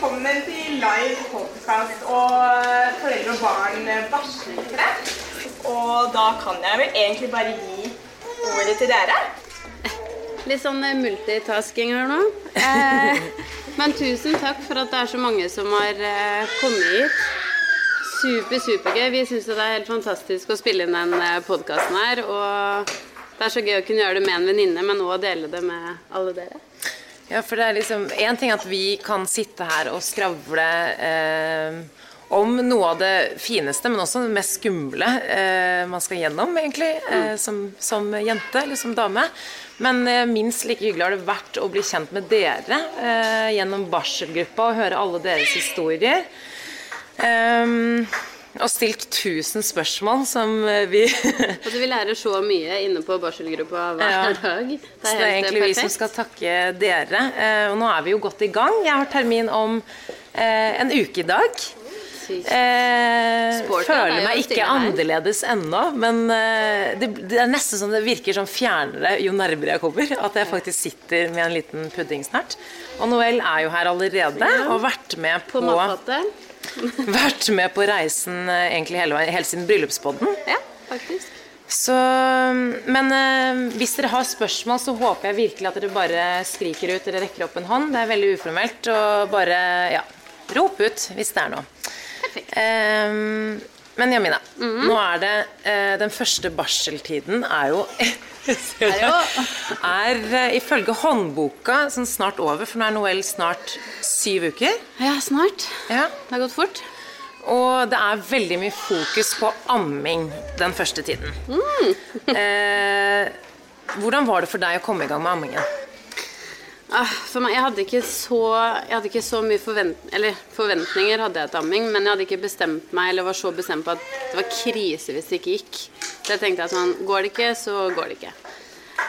velkommen til live podcast og foreldre og barn-varslere. Og da kan jeg vel egentlig bare gi ordet til dere. Litt sånn eh, multitasking her nå. Eh, men tusen takk for at det er så mange som har eh, kommet hit. Super, supergøy. Vi syns det er helt fantastisk å spille inn den podkasten her. Og det er så gøy å kunne gjøre det med en venninne, men òg dele det med alle dere. Ja, for det er liksom Én ting at vi kan sitte her og skravle eh, om noe av det fineste, men også det mest skumle eh, man skal gjennom, egentlig, eh, som, som, jente eller som dame. Men eh, minst like hyggelig har det vært å bli kjent med dere eh, gjennom barselgruppa og høre alle deres historier. Um, og stilt tusen spørsmål som eh, vi Altså Vi lærer så mye inne på barselgruppa hver ja. dag. Det er, så det er egentlig perfekt. vi som skal takke dere. Eh, og nå er vi jo godt i gang. Jeg har termin om eh, en uke i dag. Eh, føler meg ikke annerledes ennå, men eh, det, det, er nesten som det virker som fjernere jo nærmere jeg kommer. At jeg faktisk sitter med en liten pudding snart. Og Noel er jo her allerede og har vært med på, på vært med på reisen eh, egentlig hele, hele siden bryllupspodden. Ja, faktisk. Så, men eh, hvis dere har spørsmål, så håper jeg virkelig at dere bare skriker ut eller rekker opp en hånd. Det er veldig uformelt. Og bare ja, rop ut hvis det er noe. Eh, men Jamina, mm -hmm. nå er det eh, Den første barseltiden er jo er uh, ifølge håndboka sånn snart over, for nå er Noel snart syv uker. Ja, snart. Ja. Det har gått fort. Og det er veldig mye fokus på amming den første tiden. Mm. eh, hvordan var det for deg å komme i gang med ammingen? Ah, for meg, jeg hadde ikke så, jeg hadde ikke så mye forvent, eller forventninger hadde jeg til amming, men jeg hadde ikke bestemt meg eller var så bestemt på at det var krise hvis det ikke gikk. Så jeg tenkte at sånn, går det ikke, så går det ikke.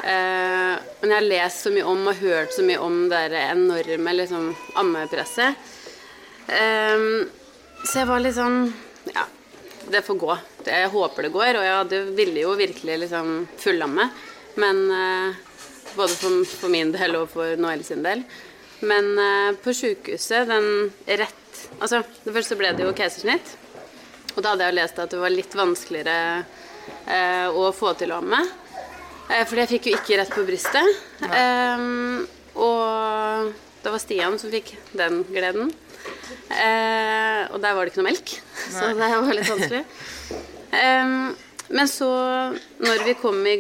Eh, men jeg har lest så mye om og hørt så mye om det enorme liksom, ammepresset. Eh, så jeg var litt sånn Ja, det får gå. Jeg håper det går. Og jeg hadde, ville jo virkelig liksom fullamme. Men eh, Både for, for, min del og for Noel sin del. Men eh, på sjukehuset, den rett Altså, det første ble det jo keisersnitt. Og da hadde jeg lest at det var litt vanskeligere eh, å få til å amme. Eh, fordi jeg fikk jo ikke rett på brystet. Um, og det var Stian som fikk den gleden. Uh, og der var det ikke noe melk, Nei. så det var litt vanskelig. Um, men så, når vi kom i,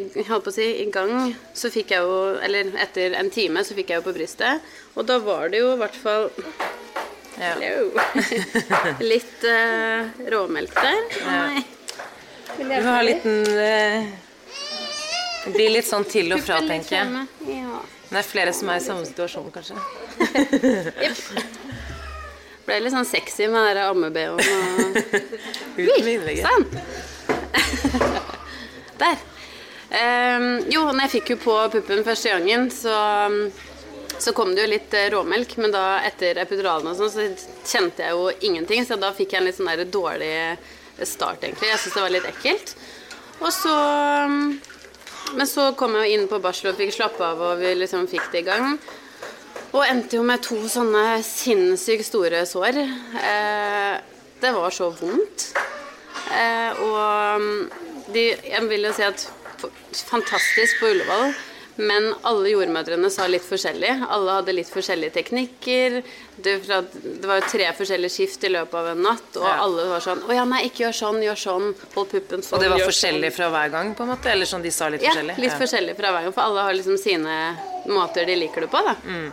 si, i, gang, så fikk jeg jo Eller etter en time så fikk jeg jo på brystet. Og da var det jo i hvert fall ja. Litt uh, råmelk der. Ja. Du får ha en liten uh det blir litt sånn til og fra, tenker jeg. Ja. Det er flere som er i samme situasjon, kanskje. yep. Ble litt sånn sexy med den amme-BH-en og Ut med innlegget. Sånn. Der. Um, jo, når jeg fikk jo på puppen første gangen, så, så kom det jo litt eh, råmelk. Men da etter epiduralen og sånn, så kjente jeg jo ingenting. Så da fikk jeg en litt sånn der dårlig start, egentlig. Jeg syntes det var litt ekkelt. Og så men så kom jeg inn på barsel og fikk slappe av, og vi liksom fikk det i gang. Og endte jo med to sånne sinnssykt store sår. Eh, det var så vondt. Eh, og mm, de, jeg vil jo si at fantastisk på Ullevål. Men alle jordmødrene sa litt forskjellig. Alle hadde litt forskjellige teknikker. Det, var jo tre forskjellige skift i løpet av en natt, og ja. alle var sånn 'Å ja, nei, ikke gjør sånn, gjør sånn. Hold puppen sånn.' Og det var forskjellig sånn. fra hver gang, på en måte? Eller sånn de sa litt ja, forskjellig? Litt ja, litt forskjellig fra hver gang. For alle har liksom sine måter de liker det på, da. Mm.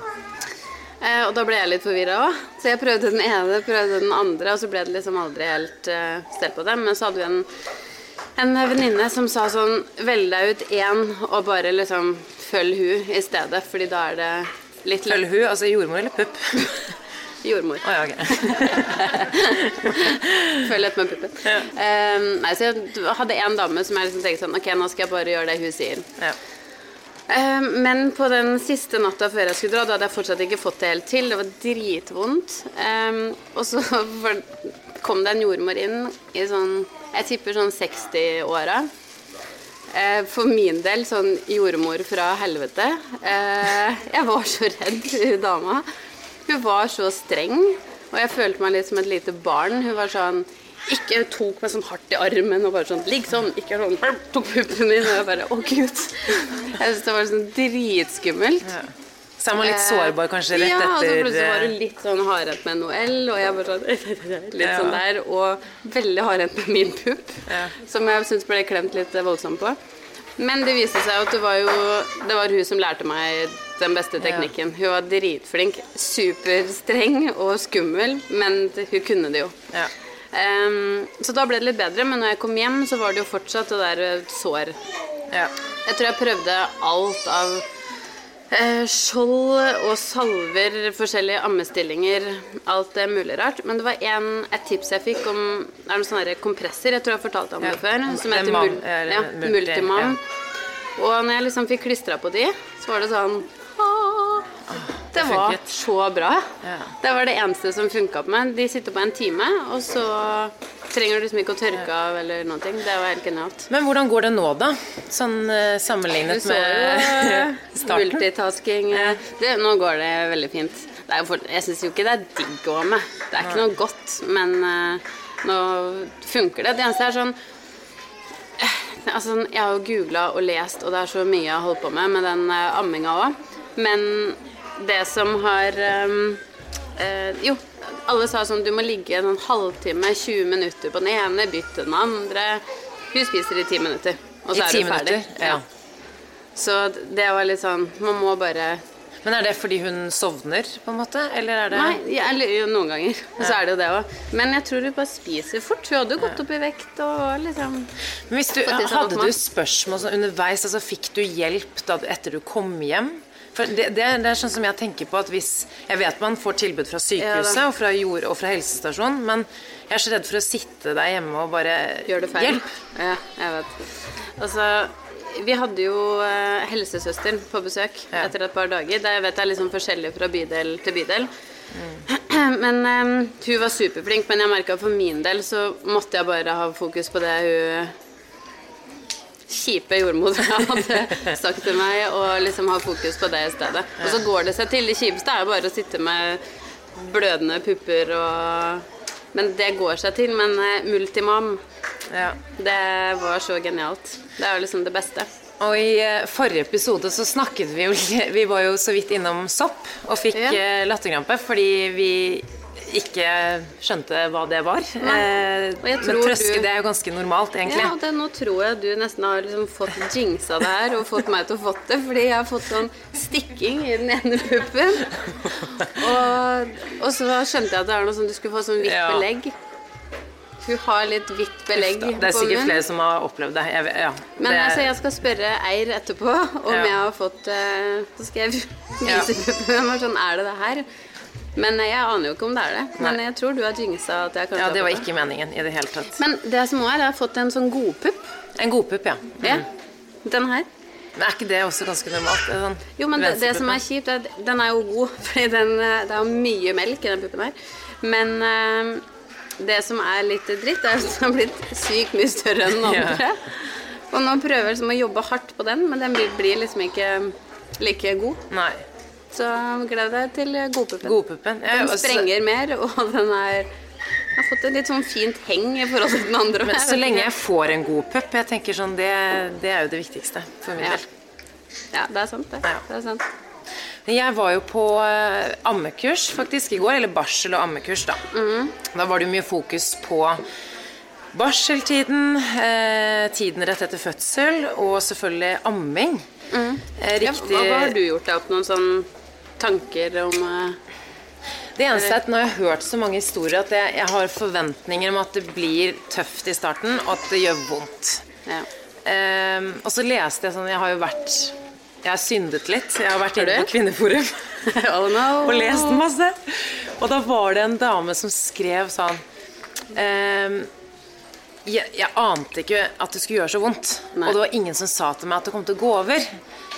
Eh, og da ble jeg litt forvirra òg. Så jeg prøvde den ene, prøvde den andre, og så ble det liksom aldri helt uh, stell på det. Men så hadde vi en en venninne som sa sånn Velg deg ut én og bare liksom følg hun i stedet, fordi da er det litt Følg hun? Altså jordmor eller pupp? Jordmor. Oh, ja, okay. følg etter med puppen. Ja. Um, nei, så jeg hadde en dame som jeg liksom tenkte sånn Ok, nå skal jeg bare gjøre det hun sier. Ja. Um, men på den siste natta før jeg skulle dra, da hadde jeg fortsatt ikke fått det helt til. Det var dritvondt. Um, og så kom det en jordmor inn i sånn jeg tipper sånn 60-åra. Eh, for min del sånn jordmor fra helvete. Eh, jeg var så redd, dama. Hun var så streng, og jeg følte meg litt som et lite barn. Hun var sånn ikke tok meg sånn hardt i armen og bare sånn 'Ligg sånn!' Ikke sånn Tok puppen min, og jeg bare 'Å, gud'. Jeg syntes det var sånn dritskummelt. Så er man litt sårbar kanskje rett ja, etter Ja, og så plutselig var hun eh, litt sånn hardhendt med Noel, og jeg bare sånn Litt sånn der. Og veldig hardhendt med min pupp, ja. som jeg syns ble klemt litt voldsomt på. Men det viste seg at det var jo Det var hun som lærte meg den beste teknikken. Hun var dritflink. Superstreng og skummel, men hun kunne det jo. Ja. Um, så da ble det litt bedre, men når jeg kom hjem, så var det jo fortsatt det der eh, sår. Ja. Jeg tror jeg prøvde alt av eh, skjold og salver, forskjellige ammestillinger, alt det mulig rart. Men det var en, et tips jeg fikk om er noen sånne kompresser, jeg tror jeg har fortalt om ja. det før, som heter mul ja, Multimam. Og når jeg liksom fikk klistra på de, så var det sånn det var så bra. Det var det eneste som funka på meg. De sitter på en time, og så trenger du liksom ikke å tørke av eller noe. Det var helt genialt. Men hvordan går det nå, da? Sånn sammenlignet sammenlignet med starten? Multitasking. Det, nå går det veldig fint. Det for, jeg syns jo ikke det er digg å ha med. Det er ikke noe godt, men uh, nå funker det. Det eneste er sånn uh, Altså, jeg har jo googla og lest, og det er så mye jeg har holdt på med med den amminga òg. Men det som har um, uh, Jo, alle sa sånn du må ligge en halvtime, 20 minutter på den ene, bytte den andre. Hun spiser i ti minutter, og så I er hun ferdig. Ja. ja. Så det var litt sånn Man må bare men er det fordi hun sovner, på en måte? Eller er det Nei, ja, noen ganger. Og så er det jo det òg. Men jeg tror hun bare spiser fort. Hun hadde jo gått opp i vekt og liksom Men hvis du, Hadde du spørsmål sånn underveis? Altså Fikk du hjelp da, etter du kom hjem? For det, det, det, er sånn som jeg tenker på at hvis Jeg vet man får tilbud fra sykehuset og fra jord og fra helsestasjonen, men jeg er så redd for å sitte der hjemme og bare Gjør det feil. Hjelp! Ja, jeg vet. Altså vi hadde jo helsesøsteren helsesøster på besøk ja. etter et par dager. Det jeg vet er liksom forskjellig fra bydel til bydel. Mm. Men um, hun var superflink, men jeg merka for min del så måtte jeg bare ha fokus på det hun kjipe jordmor hadde sagt til meg, og liksom ha fokus på det i stedet. Og så går det seg til. Det kjipeste er jo bare å sitte med blødende pupper og Men det går seg til. Men eh, Multimam, ja. det var så genialt. Det er jo liksom det beste. Og i eh, forrige episode så snakket vi jo Vi var jo så vidt innom sopp og fikk ja. Eh, latterkrampe fordi vi ikke skjønte hva det var. Eh, men trøske, du... det er jo ganske normalt, egentlig. Ja, det, nå tror jeg du nesten har liksom fått jinxa det her og fått meg til å fått det, fordi jeg har fått sånn stikking i den ene puppen. Og, og så skjønte jeg at det er noe sånn du skulle få sånn hvitt ja. belegg. Hun har litt hvitt belegg på munnen. Det er sikkert flere som har opplevd det. Jeg, ja, Men det... Altså, jeg skal spørre Eir etterpå om ja. jeg har fått uh, Så skal jeg vise puppen. Sånn, er det det her? Men jeg aner jo ikke om det er det. Men Nei. jeg tror du har jinxa at jeg kanskje Ja, det var ikke meningen i det hele tatt. Men det som òg er, jeg har fått en sånn godpupp. En godpupp, ja. Mm. ja. Den her. Men er ikke det også ganske normalt? Sånn jo, men det, det, som er kjipt, er at den er jo god, fordi den, det er jo mye melk i den puppen her. Men uh, det som er litt dritt, er at den har blitt sykt mye større enn den andre. Ja. Og nå prøver jeg liksom å jobbe hardt på den, men den blir liksom ikke like god. Nei. Så gled deg til godpuppen. godpuppen. Ja, den sprenger mer, og den er har fått et litt sånn fint heng i forhold til den andre. Men så lenge jeg får en god pupp, jeg tenker sånn, det, det, er jo det viktigste for min ja. del. Ja, det er sant, det. Ja. det er sant. Jeg var jo på uh, ammekurs faktisk i går, eller barsel- og ammekurs, da. Mm. Da var det mye fokus på barseltiden, eh, tiden rett etter fødsel og selvfølgelig amming. Mm. Eh, riktig ja, hva, har du gjort deg opp noen sånne tanker om uh, Det eneste er at nå har jeg hørt så mange historier at jeg, jeg, har forventninger om at det blir tøft i starten, og at det gjør vondt. Ja. Um, og så leste jeg sånn Jeg har jo vært Jeg har syndet litt. Jeg har vært inne på Kvinneforum oh og lest masse. Og da var det en dame som skrev sånn um, jeg, jeg, ante ikke at det skulle gjøre så vondt. Nei. Og det var ingen som sa til meg at det kom til å gå over.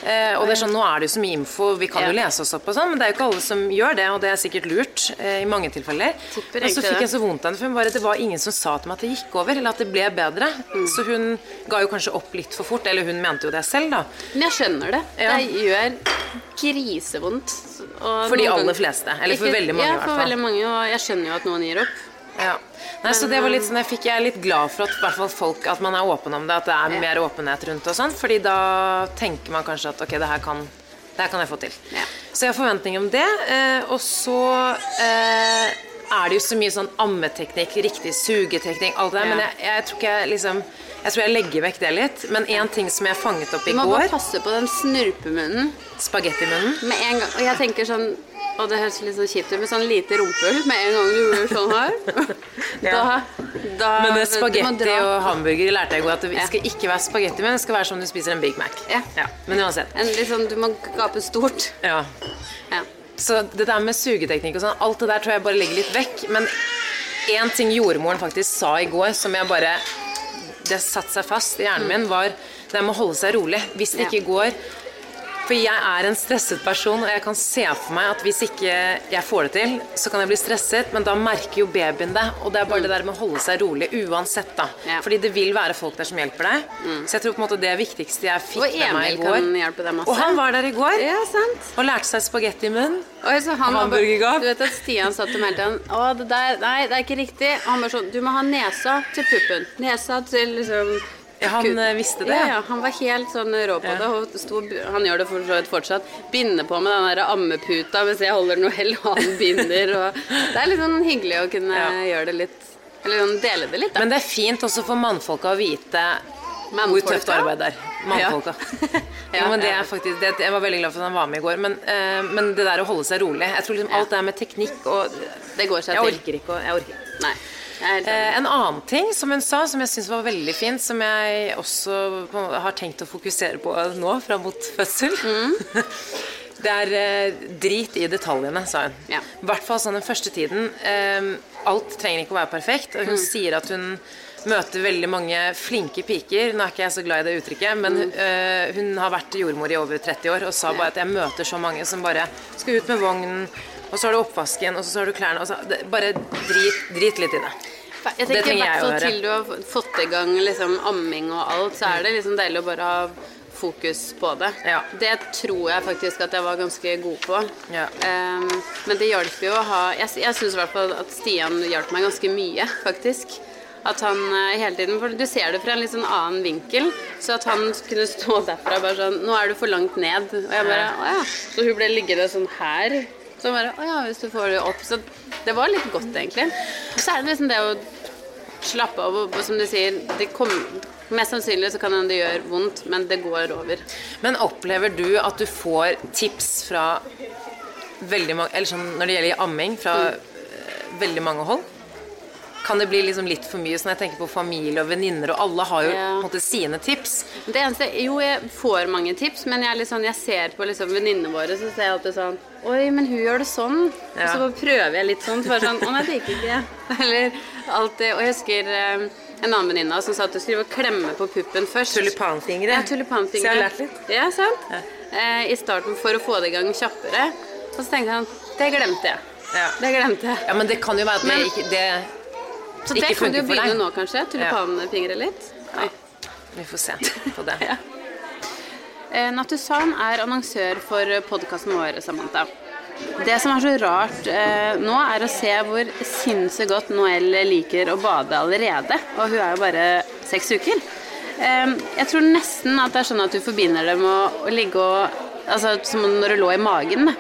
Eh, og det er sånn, Nå er det jo så mye info, vi kan jo lese oss opp, og sånn, men det er jo ikke alle som gjør det. Og det er sikkert lurt eh, i mange tilfeller. Tipper og så fikk jeg så vondt av henne, for bare, det var ingen som sa til meg at det gikk over, eller at det ble bedre. Mm. Så hun ga jo kanskje opp litt for fort, eller hun mente jo det selv, da. Men jeg skjønner det. Ja. Det gjør grisevondt. For de aller fleste, eller for Ikke- veldig mange i Ja, for veldig mange, og jeg skjønner jo at noen gir opp. Ja. Nei, så det var litt sånn, Jeg fikk jeg er litt glad for at, folk, at man er åpen om det, at det er Ja. mer åpenhet rundt og sånn. fordi da tenker man kanskje at ok, det her kan, det her kan jeg få til. Ja. Så jeg har forventninger om det. Eh, og så eh, er det jo så mye sånn ammeteknikk, riktig sugeteknikk, alt det der. Men jeg, jeg tror ikke jeg liksom Jeg tror jeg legger vekk det litt. Men én ting som jeg fanget opp i går Du må bare passe på den snurpemunnen Spagettimunnen. med en gang. Og jeg tenker sånn Og det høres litt sånn kjipt ut med sånn lite rumpehull med en gang du gjør sånn her. Da, da Men spagetti og hamburger lærte jeg i går at det Ja. skal ikke være spagetti, men det skal være som du spiser en Big Mac. Ja. Men uansett. sånn, Du må gape stort. Ja. Ja. Så det der med sugeteknikk og sånn, alt det der tror jeg bare legger litt vekk. Men én ting jordmoren faktisk sa i går, som jeg bare Det satte seg fast i hjernen min, var det med å holde seg rolig. Hvis det ikke går For jeg er en stresset person, og jeg kan se for meg at hvis ikke jeg får det til, så kan jeg bli stresset, men da merker jo babyen det. Og det er bare det der med å holde seg rolig uansett, da. Ja. Fordi det vil være folk der som hjelper deg. Så jeg tror på en måte det viktigste jeg fikk med meg i går Og Emil kan hjelpe deg masse. Og han var der i går. Ja, sant. Og lærte seg spagetti i munnen. Oi, så han Hamburgergap. Du vet at Stian satt og meldte tiden Å, det der Nei, det er ikke riktig. Og han bare sånn Du må ha nesa til puppen. Nesa til liksom Ja, han eh, visste det. Ja, han var helt sånn rå på det. Og sto, han gjør det for så vidt fortsatt. Binder på med den der ammeputa mens jeg holder Noel, og han binder. Og det er litt sånn hyggelig å kunne gjøre det litt Eller sånn dele det litt, da. Men det er fint også for mannfolka å vite hvor tøft arbeid er. Mannfolka. Ja, men det er faktisk, det, jeg var veldig glad for at han var med i går. Men, uh, men det der å holde seg rolig Jeg tror liksom alt det er med teknikk og Det går seg Jeg til. orker ikke jeg orker. ikke. Nei. Eh, en annen ting som hun sa, som jeg syns var veldig fint, som jeg også har tenkt å fokusere på nå fram mot fødsel Mm. Det er eh, drit i detaljene, sa hun. Ja. I hvert fall sånn den første tiden. Eh, alt trenger ikke å være perfekt. Hun Mm. sier at hun møter veldig mange flinke piker. Nå er ikke jeg så glad i det uttrykket, men Mm. eh, hun har vært jordmor i over 30 år og sa bare at jeg møter så mange som bare skal ut med vognen, og så har du oppvasken, og så har du klærne og så, det, Bare drit, drit litt i det. Jeg tenker det trenger jeg å høre. til du har fått i gang liksom, amming og alt, så er det liksom deilig å bare ha fokus på det. Ja. Det tror jeg faktisk at jeg var ganske god på. Ja. Um, men det hjelper jo å ha Jeg, jeg syns i hvert fall at Stian hjalp meg ganske mye, faktisk. At han eh, hele tiden For du ser det fra en litt sånn annen vinkel. Så at han kunne stå derfra bare sånn Nå er du for langt ned. Og jeg bare Å ja. Så hun ble liggende sånn her. Så bare Å ja, hvis du får det opp. Så det var litt godt, egentlig. Så er det liksom det å slappe av og, som du sier det kom, Mest sannsynlig så kan det gjøre vondt, men det går over. Men opplever du at du får tips fra veldig mange Eller sånn når det gjelder amming, fra mm. veldig mange hold? Kan det bli liksom litt for mye? Sånn jeg tenker på familie og venninner, og alle har jo Ja. på en måte sine tips. Det eneste, Jo, jeg får mange tips, men jeg, liksom, sånn, jeg ser på liksom venninnene våre, så ser jeg alltid sånn Oi, men hun gjør det sånn. Og så bare prøver jeg litt sånn. Så bare sånn Å nei, det gikk ikke. Eller alltid Og jeg husker eh, en annen venninne som sa at du skulle klemme på puppen først. Tulipanfingre. Ja, tulipanfingre. Så jeg har lært litt. Ja, sant? Eh, I starten for å få det i gang kjappere. Og så tenkte han Det glemte jeg. Ja. Det glemte jeg. Ja, men det kan jo være at det ikke det, Så det kan du begynne nå, kanskje. Tulipanfingre litt. Ja, Vi får se på det. Ja. Eh, Natusan er annonsør for podkasten vår, Samantha. Det som er så rart eh, nå, er å se hvor sinnssykt godt Noel liker å bade allerede. Og hun er jo bare seks uker. Eh, jeg tror nesten at det er sånn at du forbinder det med å, å ligge og Altså som når du lå i magen. da.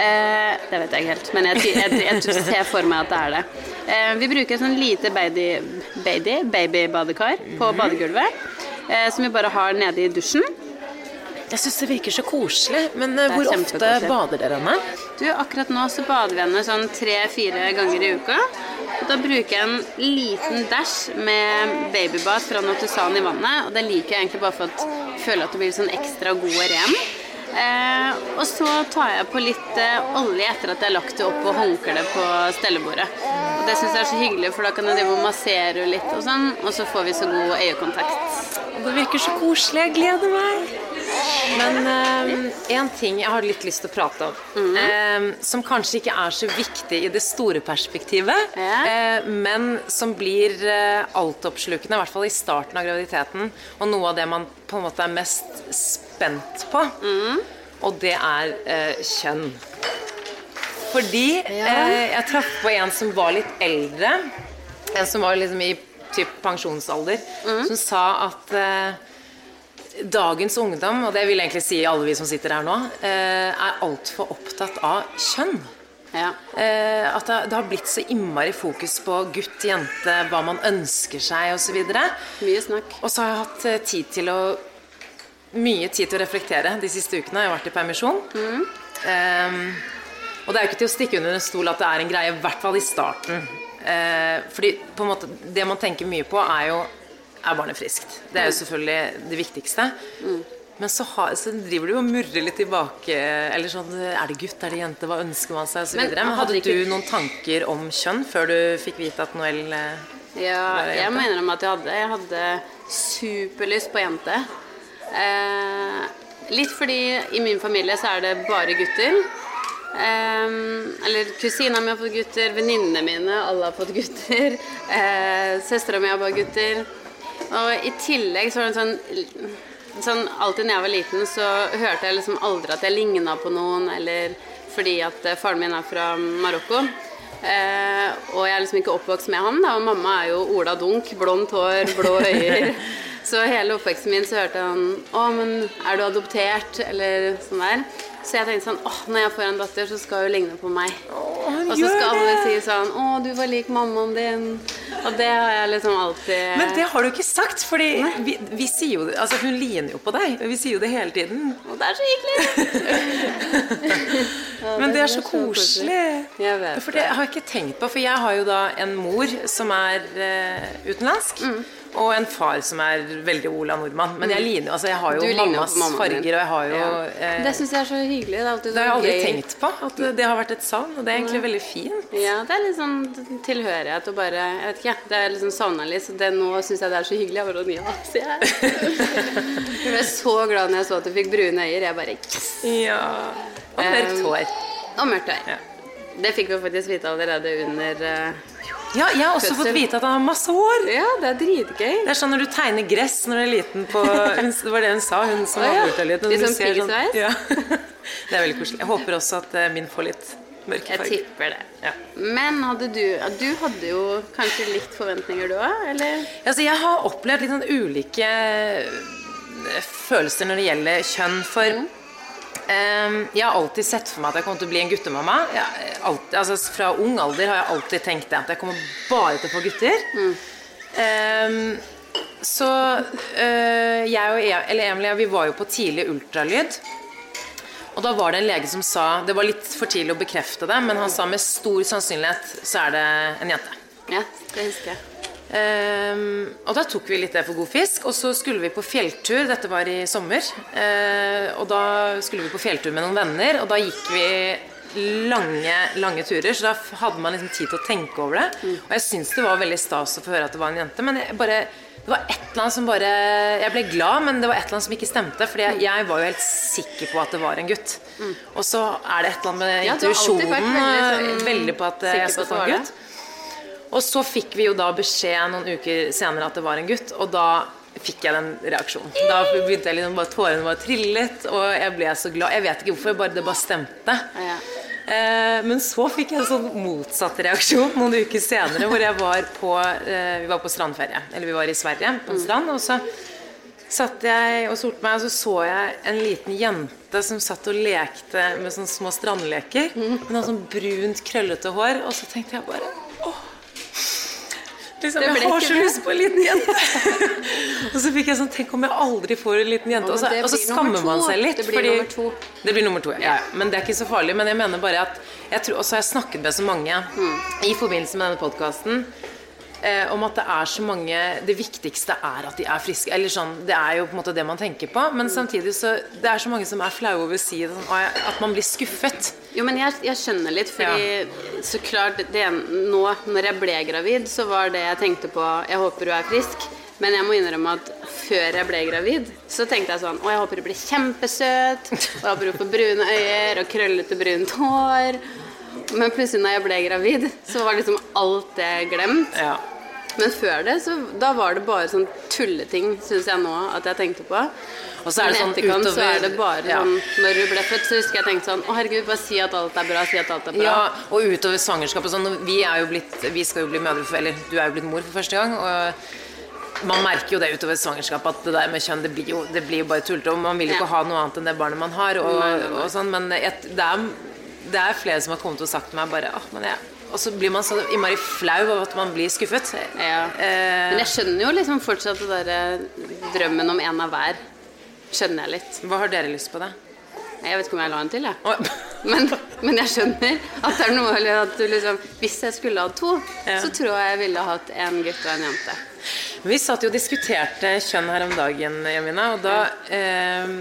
Eh, det vet jeg ikke helt, men jeg, jeg, jeg, ser for meg at det er det. Eh, vi bruker et sånn lite baby, baby, babybadekar på badegulvet, eh, som vi bare har nede i dusjen. Jeg syns det virker så koselig. Men eh, hvor ofte bader dere henne? Du, akkurat nå så bader vi henne sånn tre-fire ganger i uka. Og da bruker jeg en liten dash med babybad fra Notusan i vannet. Og det liker jeg egentlig bare for å føle at det blir sånn ekstra god og ren. Eh, og så tar jeg på litt eh, olje etter at jeg har lagt det opp på håndkleet på stellebordet. Og det syns jeg er så hyggelig, for da kan jeg drive og massere litt og sånn, og så får vi så god øyekontakt. Det virker så koselig. Jeg gleder meg. Men én eh, ting jeg har litt lyst til å prate om, mm uh, som kanskje ikke er så viktig i det store perspektivet, yeah. men som blir altoppslukende, i hvert fall i starten av graviditeten, og noe av det man på en måte er mest spent på, mm. og det er kjønn. Fordi ja. jeg traff på en som var litt eldre, en som var liksom i typ pensjonsalder, mm. som sa at dagens ungdom, og det vil egentlig si alle vi som sitter her nå, eh, er altfor opptatt av kjønn. Ja. Eh, at det har blitt så innmari fokus på gutt, jente, hva man ønsker seg osv. Mye snakk. Og så har jeg hatt eh, tid til å mye tid til å reflektere de siste ukene. Jeg har vært i permisjon. Mm. Um, og det er jo ikke til å stikke under en stol at det er en greie, i hvert fall i starten. Uh, fordi på en måte, det man tenker mye på, er jo er barnet friskt. Det er jo selvfølgelig det viktigste. Mm. Men så, har, så, driver du og murrer litt tilbake. Eller sånn Er det gutt, er det jente, hva ønsker man seg? Og så Men, Men hadde ikke... du noen tanker om kjønn før du fikk vite at Noel eh, ja, jeg mener om at jeg hadde. Jeg hadde superlyst på jente. Eh, litt fordi i min familie så er det bare gutter. Eh, eller kusina mi har fått gutter, venninnene mine, alle har fått gutter. Eh, Søstera mi har bare gutter. Og i tillegg så var det sånn Sånn, alltid når jeg var liten, så hørte jeg liksom aldri at jeg ligna på noen, eller fordi at faren min er fra Marokko. Eh, og jeg er liksom ikke oppvokst med han, da, og mamma er jo Ola Dunk, blondt hår, blå øyer. så hele oppveksten min så hørte han 'Å, men er du adoptert?' eller sånn der. Så jeg tenkte sånn åh, når jeg får en datter, så skal hun ligne på meg. Åh, og så skal alle si sånn Å, du var lik mammaen din. Og det har jeg liksom alltid Men det har du ikke sagt, fordi vi, vi, sier jo Altså, hun ligner jo på deg. Vi sier jo det hele tiden. Og det er så hyggelig. ja, Men det er så koselig. Jeg vet for det har jeg ikke tenkt på, for jeg har jo da en mor som er uh, utenlandsk. Mm. Og en far som er veldig Ola nordmann. Men jeg, ligner, altså jeg har jo mammas mamma farger. Og jeg har jo ja. eh, Det syns jeg er så hyggelig. Det, det har jeg aldri gøy. tenkt på. At det har vært et savn. Og det er egentlig veldig fint. Ja, det er litt sånn tilhørighet og bare Jeg vet ikke, det er liksom savna litt. Så det, nå syns jeg det er så hyggelig. Jeg bare ja, sier jeg. jeg ble så glad når jeg så at du fikk brune øyer. Jeg bare yes. Ja. Og mørkt hår. Og mørkt hår. Ja. Det fikk vi faktisk vite allerede under uh, ja, jeg har også fått vite at han har masse hår. Ja, Det er dritgøy. Det er sånn når du tegner gress når du er liten på Det var det hun sa, hun som var ultralyd. Litt sånn piggsveis? Ja. Det er veldig koselig. Jeg håper også at eh, min får litt mørke farger. Jeg tipper det. Ja. Men hadde du Du hadde jo kanskje litt forventninger, du òg? Eller? Altså, jeg har opplevd litt sånn ulike eh, følelser når det gjelder kjønn. For mm. Um, jeg har alltid sett for meg at jeg kommer til å bli en guttemamma. Alltid, altså, fra ung alder har jeg alltid tenkt det. At jeg kommer bare til å få gutter. Mm. Um, så uh, jeg og e eller Emilie vi var jo på tidlig ultralyd. Og da var det en lege som sa Det var litt for tidlig å bekrefte det, men han sa med stor sannsynlighet så er det en jente. Ja, det husker jeg. Um, og da tok vi litt det for god fisk. Og så skulle vi på fjelltur. Dette var i sommer. Uh, og da skulle vi på fjelltur med noen venner, og da gikk vi lange, lange turer. Så da hadde man liksom tid til å tenke over det. Mm. Og jeg syns det var veldig stas å få høre at det var en jente. Men bare, det var et eller annet som bare Jeg ble glad, men det var et eller annet som ikke stemte. Fordi jeg, jeg var jo helt sikker på at det var en gutt. Mm. Og så er det et eller annet med ja, intuisjonen veldig, veldig, på at jeg skal få en gutt. Og så fikk vi jo da beskjed noen uker senere at det var en gutt, og da fikk jeg den reaksjonen. Da begynte jeg liksom bare Tårene bare trillet, og jeg ble så glad. Jeg vet ikke hvorfor, bare det bare stemte. Ja. Eh, men så fikk jeg en sånn motsatt reaksjon noen uker senere, hvor jeg var på eh, Vi var på strandferie. Eller vi var i Sverige, på en mm. strand. Og så satt jeg og solte meg, og så så jeg en liten jente som satt og lekte med sånne små strandleker. Mm. Hun hadde sånn brunt, krøllete hår. Og så tenkte jeg bare Liksom, jeg har så lyst på en liten jente! og så fikk jeg sånn Tenk om jeg aldri får en liten jente. Og så, og så skammer man seg litt. Det blir fordi, nummer to. Det blir nummer to, ja. Men det er ikke så farlig. Men jeg mener bare at jeg tror, også har jeg snakket med så mange mm. i forbindelse med denne podkasten eh, om at det er så mange Det viktigste er at de er friske. Eller sånn, Det er jo på en måte det man tenker på. Men mm. samtidig så det er så mange som er flaue over å si det, sånn, at man blir skuffet. Jo, men jeg, jeg skjønner litt, fordi ja. så klart det, Nå når jeg ble gravid, så var det jeg tenkte på Jeg håper du er frisk. Men jeg må innrømme at før jeg ble gravid, så tenkte jeg sånn Å, jeg håper du blir kjempesøt. Og jeg håper du får brune øyer og krøllete brunt hår. Men plutselig når jeg ble gravid, så var liksom alt det glemt. Ja. Men før det, så da var det bare sånn tulleting, syns jeg nå at jeg tenkte på. Og så er det sånn etterkant utover så er det bare ja. sånn Når du ble født, så husker jeg tenkte sånn Å, herregud, bare si at alt er bra, si at alt er bra. Ja, og utover svangerskapet sånn, Vi er jo blitt Vi skal jo bli mødre for Eller du er jo blitt mor for første gang. Og man merker jo det utover svangerskapet at det der med kjønn det blir jo, det blir jo bare tullete. Og man vil jo ikke Ja. ha noe annet enn det barnet man har. Og, Nei, nei, nei. og sånn, men et, det, er, det er flere som har kommet og sagt til meg bare Å, men jeg Og så blir man så innmari flau over at man blir skuffet. Ja. Eh, Men jeg skjønner jo liksom fortsatt det derre drømmen om en av hver. Skjønner jeg litt. hva har dere lyst på, da? Jeg vet ikke om jeg la en til, jeg. Å, Men, men jeg skjønner at det er noe eller at du liksom Hvis jeg skulle hatt to, Ja. så tror jeg jeg ville hatt en gutt og en jente. Vi satt jo og diskuterte kjønn her om dagen, Jamina, og da eh,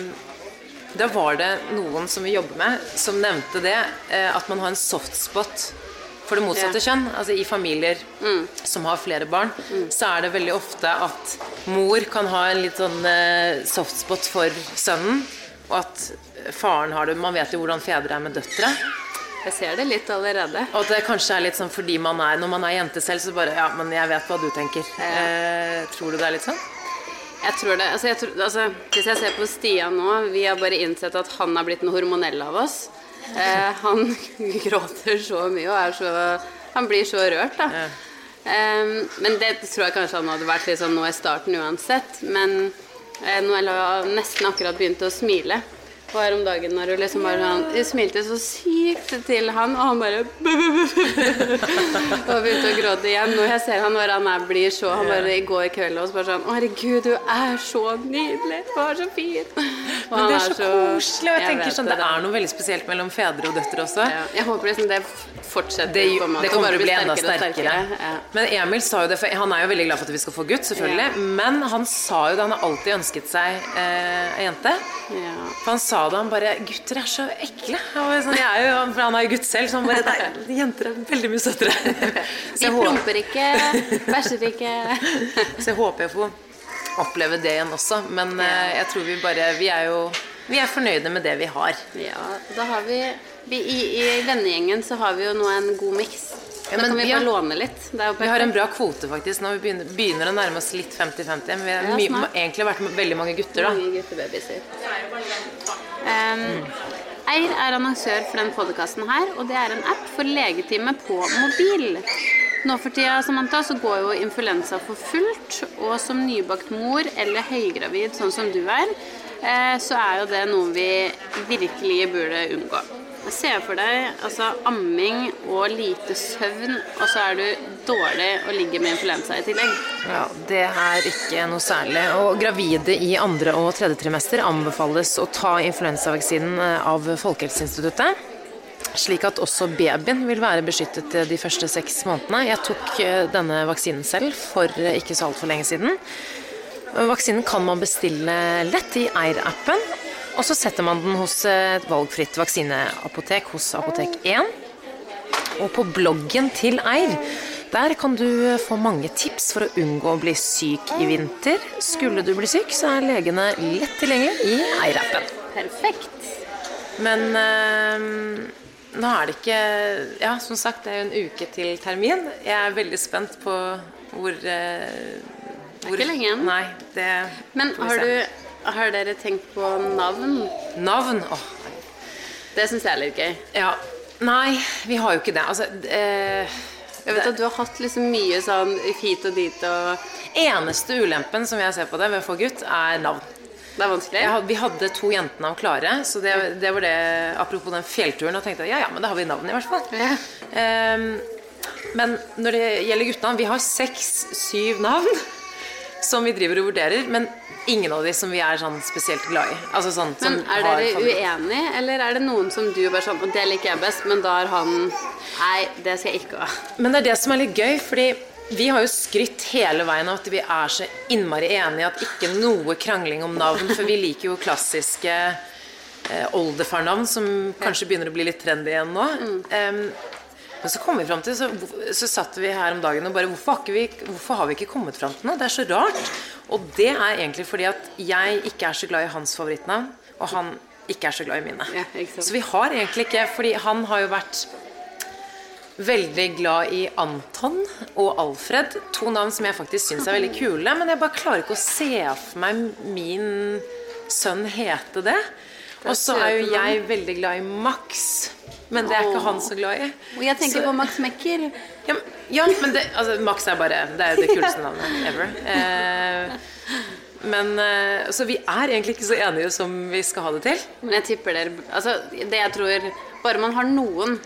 Da var det noen som vi jobber med, som nevnte det, eh, at man har en softspot for det motsatte Ja. kjønn. Altså i familier som har flere barn, så er det veldig ofte at mor kan ha en litt sånn eh, softspot for sønnen, og at faren har det Man vet jo hvordan fedre er med døtre. Jeg ser det litt allerede. Og at det kanskje er litt sånn fordi man er Når man er jente selv, så bare Ja, men jeg vet hva du tenker. Eh, tror du det er litt sånn? Jeg tror det, altså jeg tror, altså, Hvis jeg ser på Stian nå, vi har bare innsett at han har blitt den hormonelle av oss. Eh, han gråter så mye og så Han blir så rørt, da. Eh, men det tror jeg kanskje han hadde vært litt sånn nå i starten uansett. Men eh, Noel har nesten akkurat begynt å smile. Og her om dagen når hun liksom bare sånn Hun smilte så sykt til han, og han bare Og begynte å gråte igjen. Og jeg ser han når han er, blir så Han bare i går kveld også bare sånn Å, herregud, du er så nydelig. Du er så fin. Og Men det er så koselig. Og jeg, tenker sånn, det er noe veldig spesielt mellom fedre og døtre også. Ja, jeg håper liksom det fortsetter. Det, på en måte, det kommer til å bli enda sterkere sterkere. Ja. Men Emil sa jo det, for han er jo veldig glad for at vi skal få gutt, selvfølgelig. Men han sa jo det, han har alltid ønsket seg eh, ei jente. Ja. For han sa det, han bare 'Gutter er så ekle'. Sånn, jeg er jo, for han er jo gutt selv, så han bare Nei, jenter er veldig mye søtere. Vi De promper ikke, bæsjer ikke. så jeg håper jeg får oppleve det igjen også. Men ja. jeg tror vi bare Vi er jo vi er fornøyde med det vi har. Ja, da har vi, vi i, I vennegjengen så har vi jo nå en god miks. Ja, da kan vi bare låne litt. Vi har en bra kvote faktisk når vi begynner, begynner å nærme oss litt 50-50. Men vi har Ja, egentlig vært med veldig mange gutter, da. Mange guttebabyser. Um, Eir er annonsør for den podkasten her, og det er en app for legetime på mobil. Nå for tida Samantha, så går jo influensa for fullt, og som nybakt mor eller høygravid, sånn som du er, eh, så er jo det noe vi virkelig burde unngå. Se for deg altså, amming og lite søvn, og så er du dårlig og ligger med influensa i tillegg. Ja, Det er ikke noe særlig. Og gravide i andre og tredje trimester anbefales å ta influensavaksinen eh, av Folkehelseinstituttet. Slik at også babyen vil være beskyttet de første seks månedene. Jeg tok eh, denne vaksinen selv for eh, ikke så altfor lenge siden. Vaksinen kan man bestille lett i Eir-appen. Og så setter man den hos et valgfritt vaksineapotek hos Apotek 1. Og på bloggen til Eir der kan du få mange tips for å unngå å bli syk i vinter. Skulle du bli syk, så er legene lett tilgjengelig i Eir-appen. Perfekt. Men øh, nå er det ikke Ja, som sagt, det er jo en uke til termin. Jeg er veldig spent på hvor eh, Det er ikke lenge igjen. Nei, det Men har, du, har dere tenkt på navn? Navn? Åh, Det syns jeg er litt gøy. ja. Nei, vi har jo ikke det. Altså eh, Jeg vet at du har hatt liksom mye sånn hit og dit og Eneste ulempen som jeg ser på det ved å få gutt, er navn. Det er vanskelig? Hadde, vi hadde to jentenavn klare, så det, det var det Apropos den fjellturen, og tenkte jeg, ja ja, men da har vi navn i hvert fall. Ja. Eh, men når det gjelder guttene, Vi har seks-syv navn som vi driver og vurderer, men ingen av de som vi er sånn spesielt glad i. Altså sånn som Men er dere uenige, eller er det noen som du bare sånn Og det liker jeg best, men da har han Nei, det skal jeg ikke ha. Men det er det som er litt gøy, fordi vi har jo skrytt hele veien av at vi er så innmari enige at ikke noe krangling om navn, for vi liker jo klassiske eh, oldefarnavn som kanskje begynner å bli litt trendy igjen nå. Em, Men så kom vi fram til, så, så satt vi her om dagen og bare hvorfor har, vi, hvorfor har vi ikke kommet fram til noe? Det er så rart. Og det er egentlig fordi at jeg ikke er så glad i hans favorittnavn, og han ikke er så glad i mine. Ja, så vi har egentlig ikke Fordi han har jo vært veldig glad i Anton og Alfred. To navn som jeg faktisk syns er veldig kule. Men jeg bare klarer ikke å se for meg min sønn hete det. Og så er jo jeg veldig glad i Max. Men det er ikke han så glad i. Og jeg tenker så, på Max Mekker. Ja, ja men det, altså, Max er bare Det er jo det kuleste navnet ever. Eh, men eh, Så vi er egentlig ikke så enige som vi skal ha det til. Men jeg tipper dere Altså, det jeg tror Bare man har noen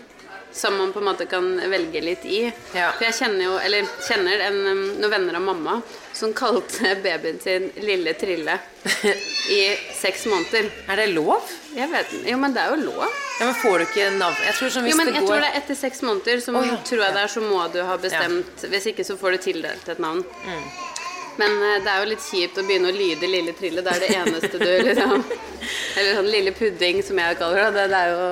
som man på en måte kan velge litt i. Ja. For jeg kjenner jo, eller kjenner en, noen venner av mamma som kalte babyen sin Lille Trille i seks måneder. Er det lov? Jeg vet Jo, men det er jo lov. Ja, Men får du ikke navn Jeg tror som hvis jo, men jeg går... tror det er etter seks måneder, så oh, ja. tror jeg det er, så må du ha bestemt ja. Hvis ikke så får du tildelt et navn. Mm. Men uh, det er jo litt kjipt å begynne å lyde Lille Trille. Det er det eneste du liksom Eller sånn Lille Pudding, som jeg kaller det. Det er jo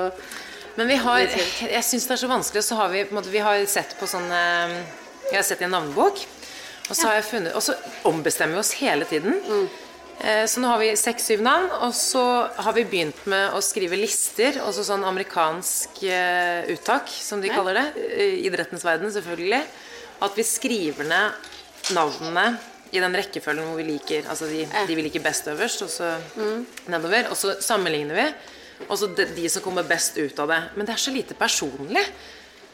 men vi har Jeg syns det er så vanskelig, og så har vi på måte, Vi har sett på sånn Jeg har sett i en navnebok, og så, har jeg funnet, og så ombestemmer vi oss hele tiden. Mm. Så nå har vi seks-syv navn, og så har vi begynt med å skrive lister. Også sånn amerikansk eh, uttak, som de kaller det. I idrettens verden, selvfølgelig. At vi skriver ned navnene i den rekkefølgen hvor vi liker Altså de, de vi liker best øverst, og så mm. nedover. Og så sammenligner vi. Og så de, de, som kommer best ut av det. Men det er så lite personlig.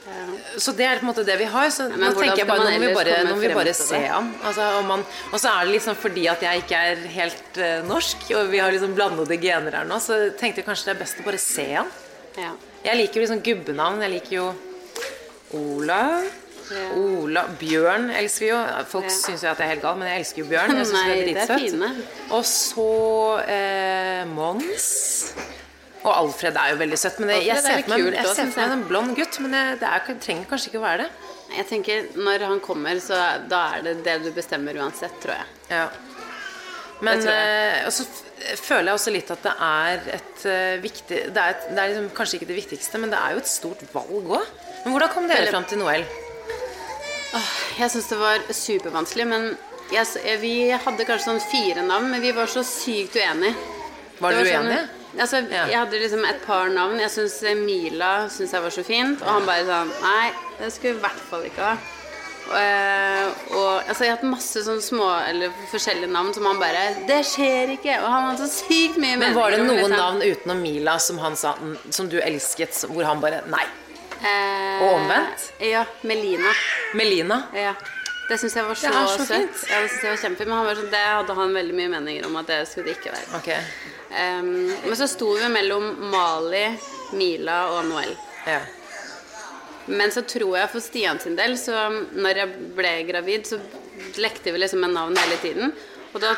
Ja. Så det er på en måte det vi har. Så nå tenker jeg bare, nå må vi bare, nå må vi bare se an. Altså, og, så er det liksom fordi at jeg ikke er helt uh, norsk, og vi har liksom blandede gener her nå, så tenkte jeg kanskje det er best å bare se an. Ja. Jeg liker jo liksom gubbenavn. Jeg liker jo Olav. Ja. Ola Bjørn elsker vi jo. Folk ja. syns jo at jeg er helt gal, men jeg elsker jo Bjørn. Jeg Nei, det er fine. Og så eh, Mons. Og Alfred er jo veldig søtt. Men det, jeg ser for meg, meg en blond gutt, men det, det er, trenger kanskje ikke å være det. Jeg tenker Når han kommer, så da er det det du bestemmer uansett, tror jeg. Ja. Men og så føler jeg også litt at det er et uh, viktig Det er, et, det er liksom, kanskje ikke det viktigste, men det er jo et stort valg òg. Men hvordan kom dere fram til Noel? Jeg syns det var supervanskelig. Men jeg, vi hadde kanskje sånn fire navn, men vi var så sykt uenige. Var dere sånn, uenige? Altså, ja. Jeg hadde liksom et par navn. Jeg syns Mila synes jeg var så fint. Og han bare sånn Nei, det skulle vi i hvert fall ikke ha. Og, eh, og, altså, jeg har hatt masse sånne små eller forskjellige navn som han bare 'Det skjer ikke!' Og han hadde så sykt mye meninger. Men var det noen navn utenom Mila som han sa Som du elsket, hvor han bare 'Nei'? Eh, og omvendt? Ja. Melina. Melina? Ja. Det syns jeg var så, så søtt. Ja, det synes jeg var kjempefint. Men han sånn, det hadde han veldig mye meninger om at det skulle det ikke være. Okay. Um, men så sto vi mellom Mali, Mila og Noel. Ja. Men så tror jeg for Stian sin del, så når jeg ble gravid, så lekte vi liksom med navn hele tiden. Og da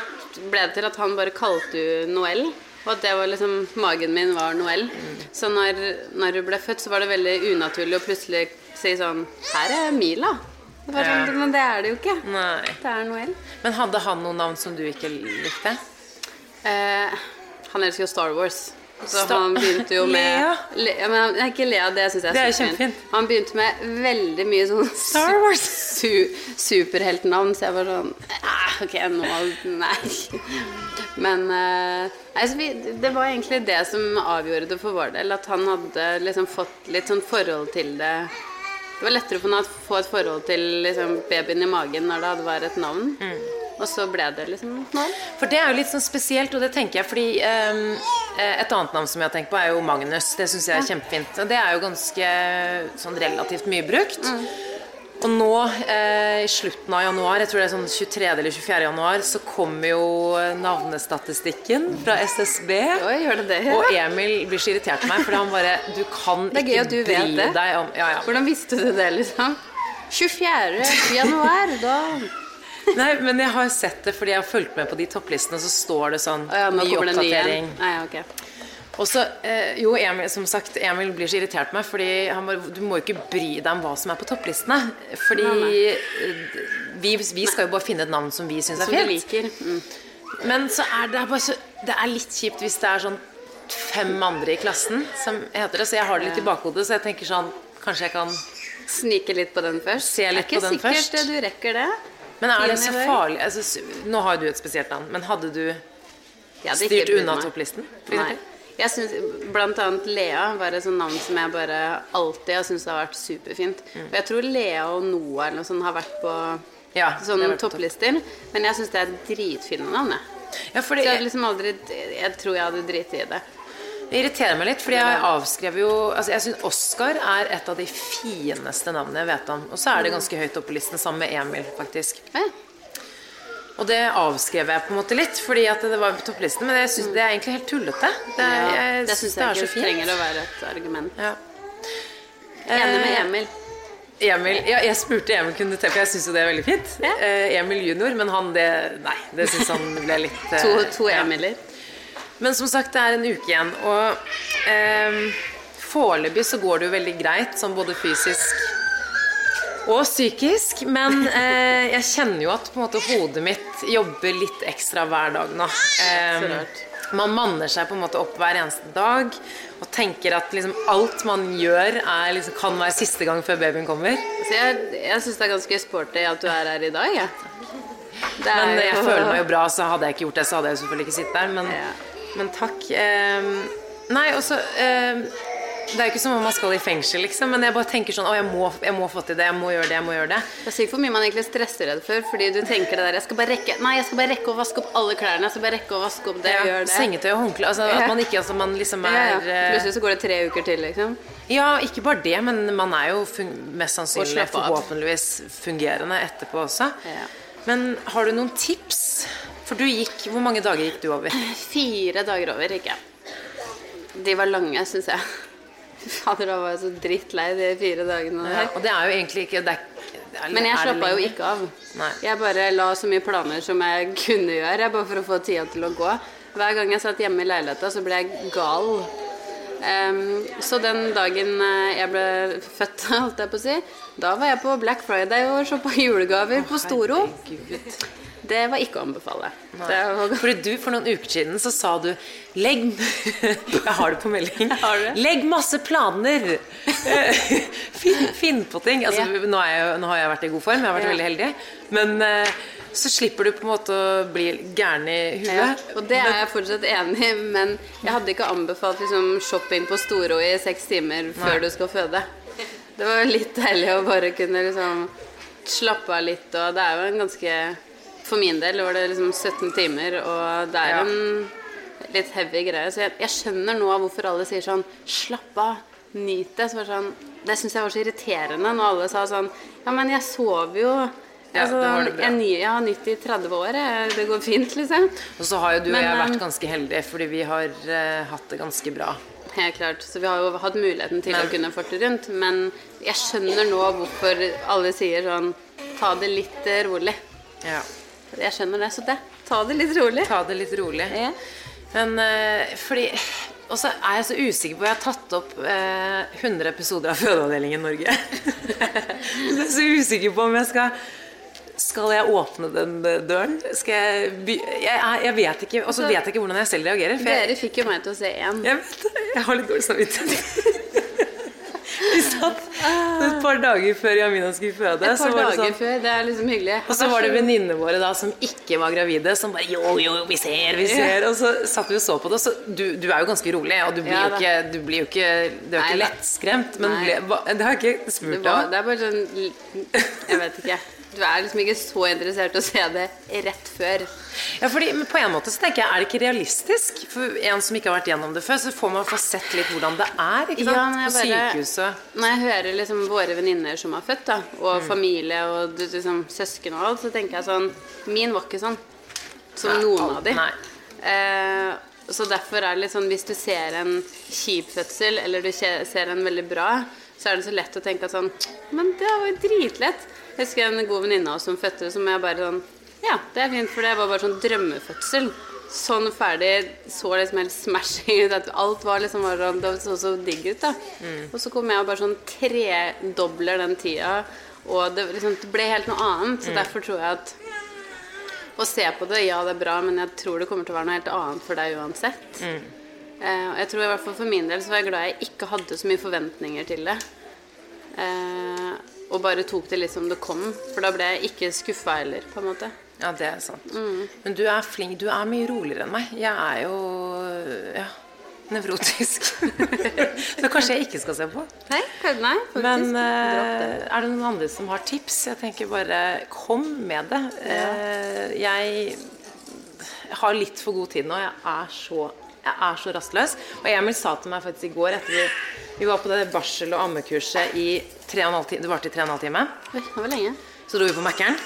ble det til at han bare kalte du Noel. Og at det var liksom Magen min var Noel. Så når, når hun ble født, så var det veldig unaturlig å plutselig si sånn Her er Mila. Det var sånn. Men det er det jo ikke. Nei. Det er Noel. Men hadde han noen navn som du ikke likte? Eh, han elsker jo Star Wars. Så Star han begynte jo med Lea? Le, ja, men ikke Lea, det syns jeg er kjempefint. Han begynte med veldig mye sånn Star Wars su, superheltnavn, så jeg var sånn ah, Ok, nå Nei. Men eh, altså, vi, det var egentlig det som avgjorde det for vår del. At han hadde liksom fått litt sånn forhold til det. Det var lettere å få et forhold til liksom, babyen i magen når det hadde vært et navn. Mm. Og så ble det liksom navn. For det er jo litt sånn spesielt, og det tenker jeg fordi um, Et annet navn som jeg har tenkt på, er jo Magnus. Det syns jeg er ja. kjempefint. Og det er jo ganske sånn relativt mye brukt. Mm. Og nå eh, i slutten av januar, jeg tror det er sånn 23. eller 24. januar, så kommer jo navnestatistikken fra SSB. Oi, gjør det det? Ja. Og Emil blir så irritert på meg, fordi han bare Du kan ikke du bry deg om ja, ja. Hvordan visste du det, liksom? 24. januar, da Nei, men jeg har sett det fordi jeg har fulgt med på de topplistene, så står det sånn ja, ny oppdatering. Nei, okay. Og så, eh, jo, Emil, som sagt, Emil blir så irritert på meg, fordi han bare Du må jo ikke bry deg om hva som er på topplistene. Fordi vi, vi, skal jo bare finne et navn som vi syns er fint. Liker. Men så er det bare så Det er litt kjipt hvis det er sånn fem andre i klassen som heter det, så jeg har det litt i bakhodet, så jeg tenker sånn Kanskje jeg kan Snike litt på den først. Se litt på den først. Det er ikke sikkert du rekker det. Men er det så farlig altså, Nå har du et spesielt navn, men hadde du styrt unna topplisten? Nei. Jeg synes, Blant annet Lea var et sånt navn som jeg bare alltid har syntes har vært superfint. Mm. Og jeg tror Lea og Noah eller noe sånt har vært på ja, sånne topplister. Men jeg syns det er dritfine navn. Ja, Så jeg, liksom aldri, jeg tror jeg hadde driti i det. Det irriterer meg litt, fordi jeg avskrev jo altså Jeg syns Oscar er et av de fineste navnene jeg vet om. Og så er det ganske høyt oppe på listen, sammen med Emil, faktisk. Ja. Og det avskrev jeg på en måte litt, fordi at det var på topplisten. Men jeg synes, det er egentlig helt tullete. Det, ja, det syns jeg, ikke trenger å være et argument. Ja. Enig med eh, Emil. Emil, ja, jeg spurte Emil kunne til, for jeg syns jo det er veldig fint. Ja. Eh, Emil junior, men han det Nei, det syns han ble litt eh, to, to Emiler. Men som sagt, det er en uke igjen, og eh, foreløpig så går det jo veldig greit, sånn både fysisk og psykisk. Men eh, jeg kjenner jo at på en måte hodet mitt jobber litt ekstra hver dag nå. Eh, man manner seg på en måte opp hver eneste dag og tenker at liksom alt man gjør, er, liksom, kan være siste gang før babyen kommer. Så jeg jeg syns det er ganske sporty at du er her i dag, jeg. Er, Men jeg føler meg jo bra, så hadde jeg ikke gjort det, så hadde jeg selvfølgelig ikke sittet der. Men ja. Men takk. Eh, nei, også eh, det er jo ikke som om man skal i fengsel, liksom, men jeg bare tenker sånn Å, jeg må, jeg må, få til det. Jeg må gjøre det. jeg må gjøre Det Det er sykt hvor mye man egentlig stresser redd for, Fordi du tenker det der Jeg skal bare rekke Nei, jeg skal bare rekke å vaske opp alle klærne. Jeg skal bare rekke å vaske opp det ja, gjøre det. Sengetøy og håndkle. Altså, at man ikke altså, man liksom er ja, ja. Eh, Plutselig så går det tre uker til, liksom. Ja, ikke bare det, men man er jo mest sannsynlig forhåpentligvis fungerende etterpå også. Ja. Men har du noen tips for du gikk Hvor mange dager gikk du over? Fire dager over gikk jeg. De var lange, syns jeg. Fader, da var jeg så drittlei de fire dagene der. Ja, og det er jo egentlig ikke det er, det er, Men jeg slappa jo ikke av. Nei. Jeg bare la så mye planer som jeg kunne gjøre, bare for å få tida til å gå. Hver gang jeg satt hjemme i leiligheta, så ble jeg gal. Um, så den dagen eh, jeg ble født, holdt jeg på å si, da var jeg på Black Friday og shoppa julegaver på Storo. Herregud. Det var ikke å anbefale. Var... Fordi du, For noen uker siden så sa du Legg Jeg har det på melding. Det. Legg masse planer! Finn, finn på ting. Altså, ja. nå, jeg, nå, har jeg vært i god form, jeg har vært ja. veldig heldig. Men uh, så slipper du på en måte å bli gæren i huet. Ja, og det er jeg fortsatt enig i, men jeg hadde ikke anbefalt liksom, shopping på Storo i seks timer før Nei. du skal føde. Det var litt deilig å bare kunne liksom slappe av litt, og det er jo en ganske for min del var det liksom 17 timer, og det er ja. en litt heavy greie. Så jeg, jeg, skjønner nå hvorfor alle sier sånn Slapp av, nyt det. Så sånn, det syns jeg var så irriterende når alle sa sånn Ja, men jeg sover jo. Ja, altså, jeg, jeg har nytt i 30 år. Det går fint, liksom. Og så har jo du og jeg vært ganske heldige, fordi vi har uh, hatt det ganske bra. Helt klart. Så vi har jo hatt muligheten til men, å kunne forte rundt. Men jeg skjønner nå hvorfor alle sier sånn Ta det litt rolig. Ja. Jeg skjønner det. Så det, ta det litt rolig. Ta det litt rolig. Ja. Men uh, fordi Og så er jeg så usikker på Jeg har tatt opp eh, 100 episoder av Fødeavdelingen Norge. jeg er så usikker på om jeg skal skal jeg åpne den døren? Skal jeg Jeg, jeg vet ikke Og så vet jeg ikke hvordan jeg selv reagerer. Dere fikk jo meg til å se én. Jeg vet det. Jeg har litt dårlig samvittighet. Vi satt et par dager før Jamina skulle føde. Et par dager sånn, før, det er liksom hyggelig. Og så var det venninnene våre da som ikke var gravide, som bare jo, jo, vi ser, vi ser. Og så satt vi og så på det. Så du, du er jo ganske rolig, og du blir ja, jo ikke Du blir jo ikke Du er ikke lettskremt, men ble, det har jeg ikke spurt om. Det er bare sånn Jeg vet ikke. Du er liksom ikke så interessert i å se det rett før. Ja, fordi På en måte så tenker jeg, er det ikke realistisk? For en som ikke har vært gjennom det før, så får man få sett litt hvordan det er ikke sant? Ja, på bare, sykehuset. Når jeg hører liksom våre venninner som har født, da, og mm. familie og liksom, søsken og alt, så tenker jeg sånn Min var ikke sånn som Nei, noen av de. Eh, så derfor er det litt sånn Hvis du ser en kjip fødsel, eller du ser en veldig bra, så er det så lett å tenke at sånn Men det var jo dritlett. Jeg husker en god venninne av oss som fødte, som jeg bare sånn Ja, det er fint, for det var bare sånn drømmefødsel. Sånn ferdig. Så liksom helt smashing ut. At alt var liksom bare, sånn, Det så så digg ut, da. Mm. Og så kom jeg og bare sånn tredobler den tida. Og det, liksom, det ble helt noe annet. Så mm. derfor tror jeg at å se på det, ja, det er bra, men jeg tror det kommer til å være noe helt annet for deg uansett. Mm. Eh, jeg tror i hvert fall For min del så var jeg glad jeg ikke hadde så mye forventninger til det. Eh, og bare tok det litt som det kom. For da ble jeg ikke skuffa heller, på en måte. Ja, det er sant. Mm. Men du er flink. Du er mye roligere enn meg. Jeg er jo ja, nevrotisk. Så kanskje jeg ikke skal se på. Nei, nei faktisk. Men uh, er det noen andre som har tips? Jeg tenker bare kom med det. Ja. Uh, jeg har litt for god tid nå. Jeg er så, jeg er så rastløs. Og Emil sa til meg faktisk i går etter vi, vi var på det barsel- og ammekurset i tre og en halv time. Det varte i tre og en halv time. Det var lenge. Så dro vi på Mækkern.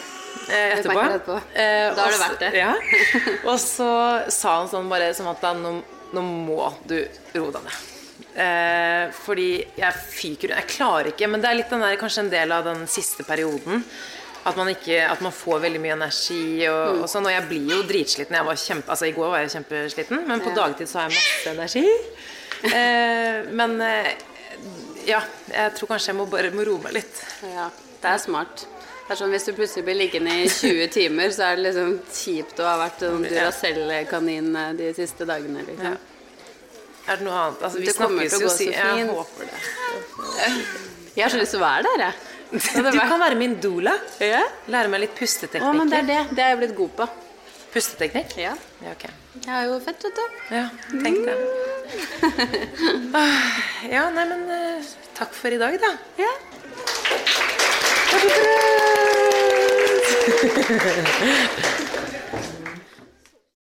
Eh, etterpå. etterpå. Eh, da har det vært det. Ja. Og så sa han sånn bare som at da, nå, nå må du roe deg ned. Eh, fordi jeg fyker Jeg klarer ikke, men det er litt den der, kanskje en del av den siste perioden. At man, ikke, at man får veldig mye energi og, mm. og sånn. Og jeg blir jo dritsliten. Jeg var kjempe, altså I går var jeg kjempesliten, men på ja. dagtid så har jeg masse energi. Eh, men eh, ja, jeg tror kanskje jeg må bare må roe meg litt. Ja, det er smart. Det er sånn, Hvis du plutselig blir liggende i 20 timer, så er det liksom kjipt å ha vært en Duracell-kanin eh, de siste dagene. Liksom. Ja. Er det noe annet? Altså, vi det kommer til å gå så fint. Jeg håper det. Jeg har så lyst til å være der, jeg. Du kan være min doula. Ja. Lære meg litt pusteteknikker. Å, men det er det. Det er jeg blitt god på. Pusteteknikk? Ja. ja okay. Jeg er jo fett, vet du. Ja, tenk det. Ah, ja, nei, men uh, takk for i dag, da. Ja. Takk for